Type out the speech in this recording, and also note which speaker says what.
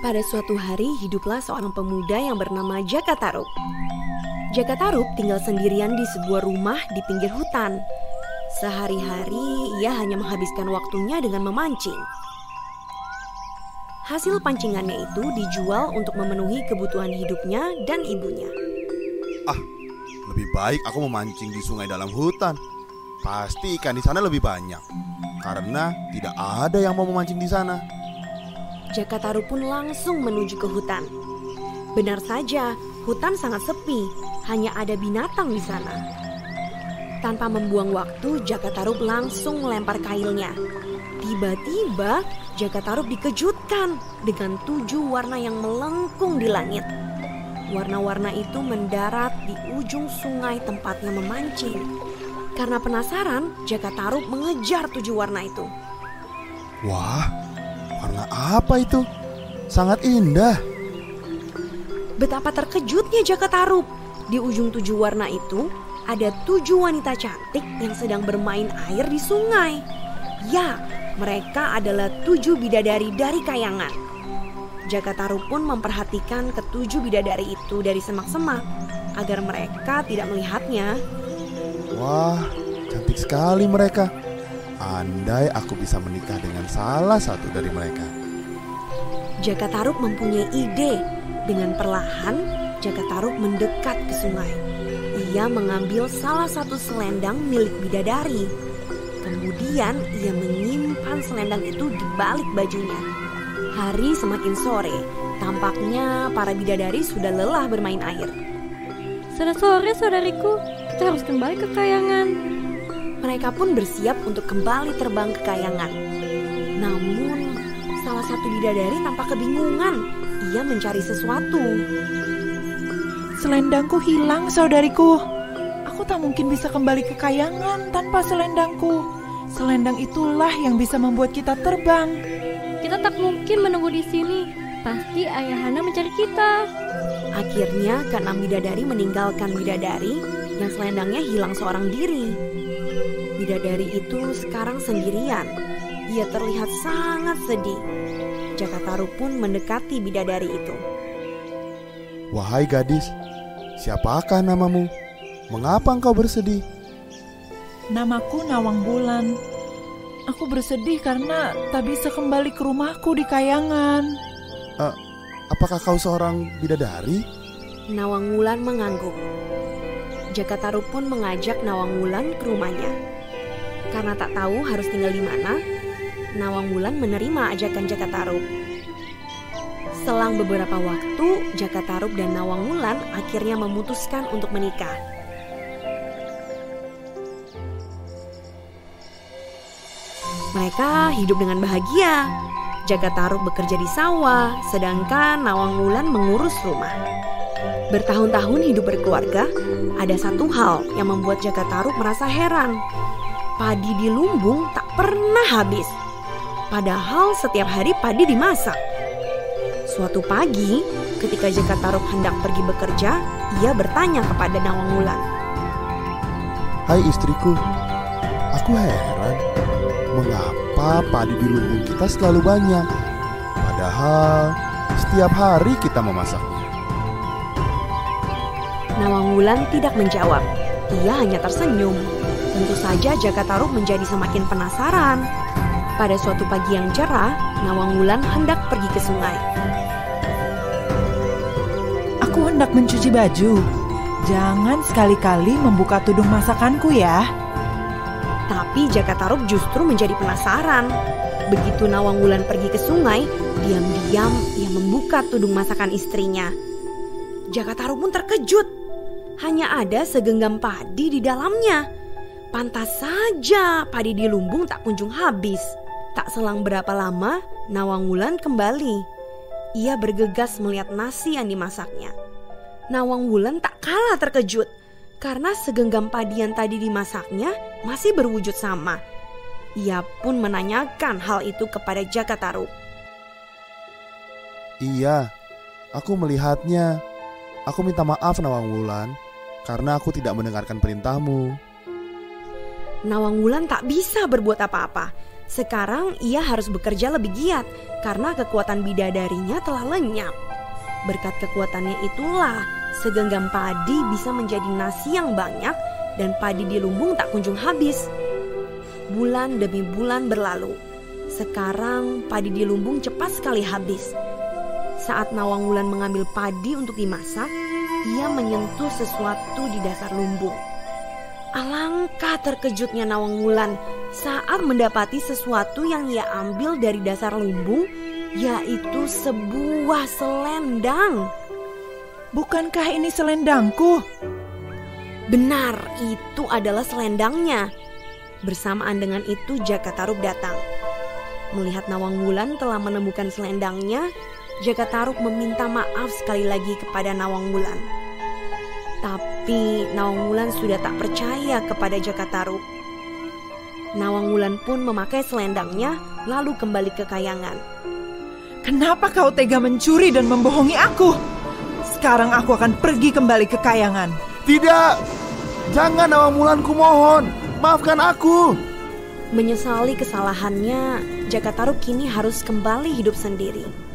Speaker 1: Pada suatu hari hiduplah seorang pemuda yang bernama Jaka Tarub. Jaka Tarub tinggal sendirian di sebuah rumah di pinggir hutan. Sehari-hari ia hanya menghabiskan waktunya dengan memancing. Hasil pancingannya itu dijual untuk memenuhi kebutuhan hidupnya dan ibunya.
Speaker 2: Ah, lebih baik aku memancing di sungai dalam hutan. Pasti ikan di sana lebih banyak. Karena tidak ada yang mau memancing di sana.
Speaker 1: Jakataru pun langsung menuju ke hutan. Benar saja, hutan sangat sepi, hanya ada binatang di sana. Tanpa membuang waktu, Jakatarup langsung melempar kailnya. Tiba-tiba, Jakatarup dikejutkan dengan tujuh warna yang melengkung di langit. Warna-warna itu mendarat di ujung sungai tempatnya memancing. Karena penasaran, Jakatarup mengejar tujuh warna itu.
Speaker 2: Wah, warna apa itu? Sangat indah.
Speaker 1: Betapa terkejutnya Jakatarup. Di ujung tujuh warna itu, ada tujuh wanita cantik yang sedang bermain air di sungai. Ya, mereka adalah tujuh bidadari dari kayangan. Jakataru pun memperhatikan ketujuh bidadari itu dari semak-semak agar mereka tidak melihatnya.
Speaker 2: Wah, cantik sekali mereka. Andai aku bisa menikah dengan salah satu dari mereka.
Speaker 1: Jakataruk mempunyai ide. Dengan perlahan, Jakataruk mendekat ke sungai. Ia mengambil salah satu selendang milik bidadari. Kemudian ia menyimpan selendang itu di balik bajunya. Hari semakin sore, tampaknya para bidadari sudah lelah bermain air.
Speaker 3: Sudah sore saudariku, kita harus kembali ke kayangan.
Speaker 1: Mereka pun bersiap untuk kembali terbang ke kayangan. Namun, salah satu bidadari tampak kebingungan. Ia mencari sesuatu.
Speaker 4: Selendangku hilang, saudariku. Aku tak mungkin bisa kembali ke kayangan tanpa selendangku. Selendang itulah yang bisa membuat kita terbang.
Speaker 3: Kita tak mungkin menunggu di sini. Pasti Ayahanda mencari kita.
Speaker 1: Akhirnya, keenam bidadari meninggalkan bidadari yang selendangnya hilang seorang diri. Bidadari itu sekarang sendirian. Ia terlihat sangat sedih. Jakataru pun mendekati bidadari itu.
Speaker 2: Wahai gadis, siapakah namamu? Mengapa engkau bersedih?
Speaker 4: Namaku Nawang Bulan. Aku bersedih karena tak bisa kembali ke rumahku di kayangan.
Speaker 2: Uh, apakah kau seorang bidadari?
Speaker 1: Nawang Wulan mengangguk. Jakataru pun mengajak Nawang Wulan ke rumahnya. Karena tak tahu harus tinggal di mana, Nawang Wulan menerima ajakan Jakataru. Selang beberapa waktu, Jakataru dan Nawang Wulan akhirnya memutuskan untuk menikah. Mereka hidup dengan bahagia. Jagataruk bekerja di sawah, sedangkan Nawang Wulan mengurus rumah. Bertahun-tahun hidup berkeluarga, ada satu hal yang membuat Jagataruk merasa heran. Padi di lumbung tak pernah habis. Padahal setiap hari padi dimasak. Suatu pagi, ketika Jagataruk hendak pergi bekerja, ia bertanya kepada Nawang Wulan.
Speaker 2: Hai istriku, aku heran Mengapa padi di lumbung kita selalu banyak? Padahal setiap hari kita memasaknya.
Speaker 1: Nawang Wulan tidak menjawab. Ia hanya tersenyum. Tentu saja Jakataruk menjadi semakin penasaran. Pada suatu pagi yang cerah, Nawang Wulan hendak pergi ke sungai.
Speaker 4: Aku hendak mencuci baju. Jangan sekali-kali membuka tudung masakanku ya.
Speaker 1: Tapi Jakataruk justru menjadi penasaran. Begitu Nawang Wulan pergi ke sungai, diam-diam ia membuka tudung masakan istrinya. Jakataruk pun terkejut. Hanya ada segenggam padi di dalamnya. Pantas saja padi di lumbung tak kunjung habis. Tak selang berapa lama, Nawang Wulan kembali. Ia bergegas melihat nasi yang dimasaknya. Nawang Wulan tak kalah terkejut karena segenggam padi yang tadi dimasaknya masih berwujud sama. Ia pun menanyakan hal itu kepada Jakataru.
Speaker 2: Iya, aku melihatnya. Aku minta maaf Nawang Wulan karena aku tidak mendengarkan perintahmu.
Speaker 1: Nawang Wulan tak bisa berbuat apa-apa. Sekarang ia harus bekerja lebih giat karena kekuatan bidadarinya telah lenyap. Berkat kekuatannya itulah segenggam padi bisa menjadi nasi yang banyak dan padi di lumbung tak kunjung habis. Bulan demi bulan berlalu. Sekarang padi di lumbung cepat sekali habis. Saat Nawang Wulan mengambil padi untuk dimasak, ia menyentuh sesuatu di dasar lumbung. Alangkah terkejutnya Nawang Wulan saat mendapati sesuatu yang ia ambil dari dasar lumbung, yaitu sebuah selendang.
Speaker 4: Bukankah ini selendangku?
Speaker 1: Benar, itu adalah selendangnya. Bersamaan dengan itu Jaka Tarub datang. Melihat Nawang Wulan telah menemukan selendangnya, Jaka Tarub meminta maaf sekali lagi kepada Nawang Wulan. Tapi Nawang Wulan sudah tak percaya kepada Jaka Tarub. Nawang Wulan pun memakai selendangnya lalu kembali ke kayangan.
Speaker 4: Kenapa kau tega mencuri dan membohongi aku? Sekarang aku akan pergi kembali ke kayangan.
Speaker 2: Tidak, jangan Nawang Wulan ku mohon, maafkan aku.
Speaker 1: Menyesali kesalahannya, Jaka Tarub kini harus kembali hidup sendiri.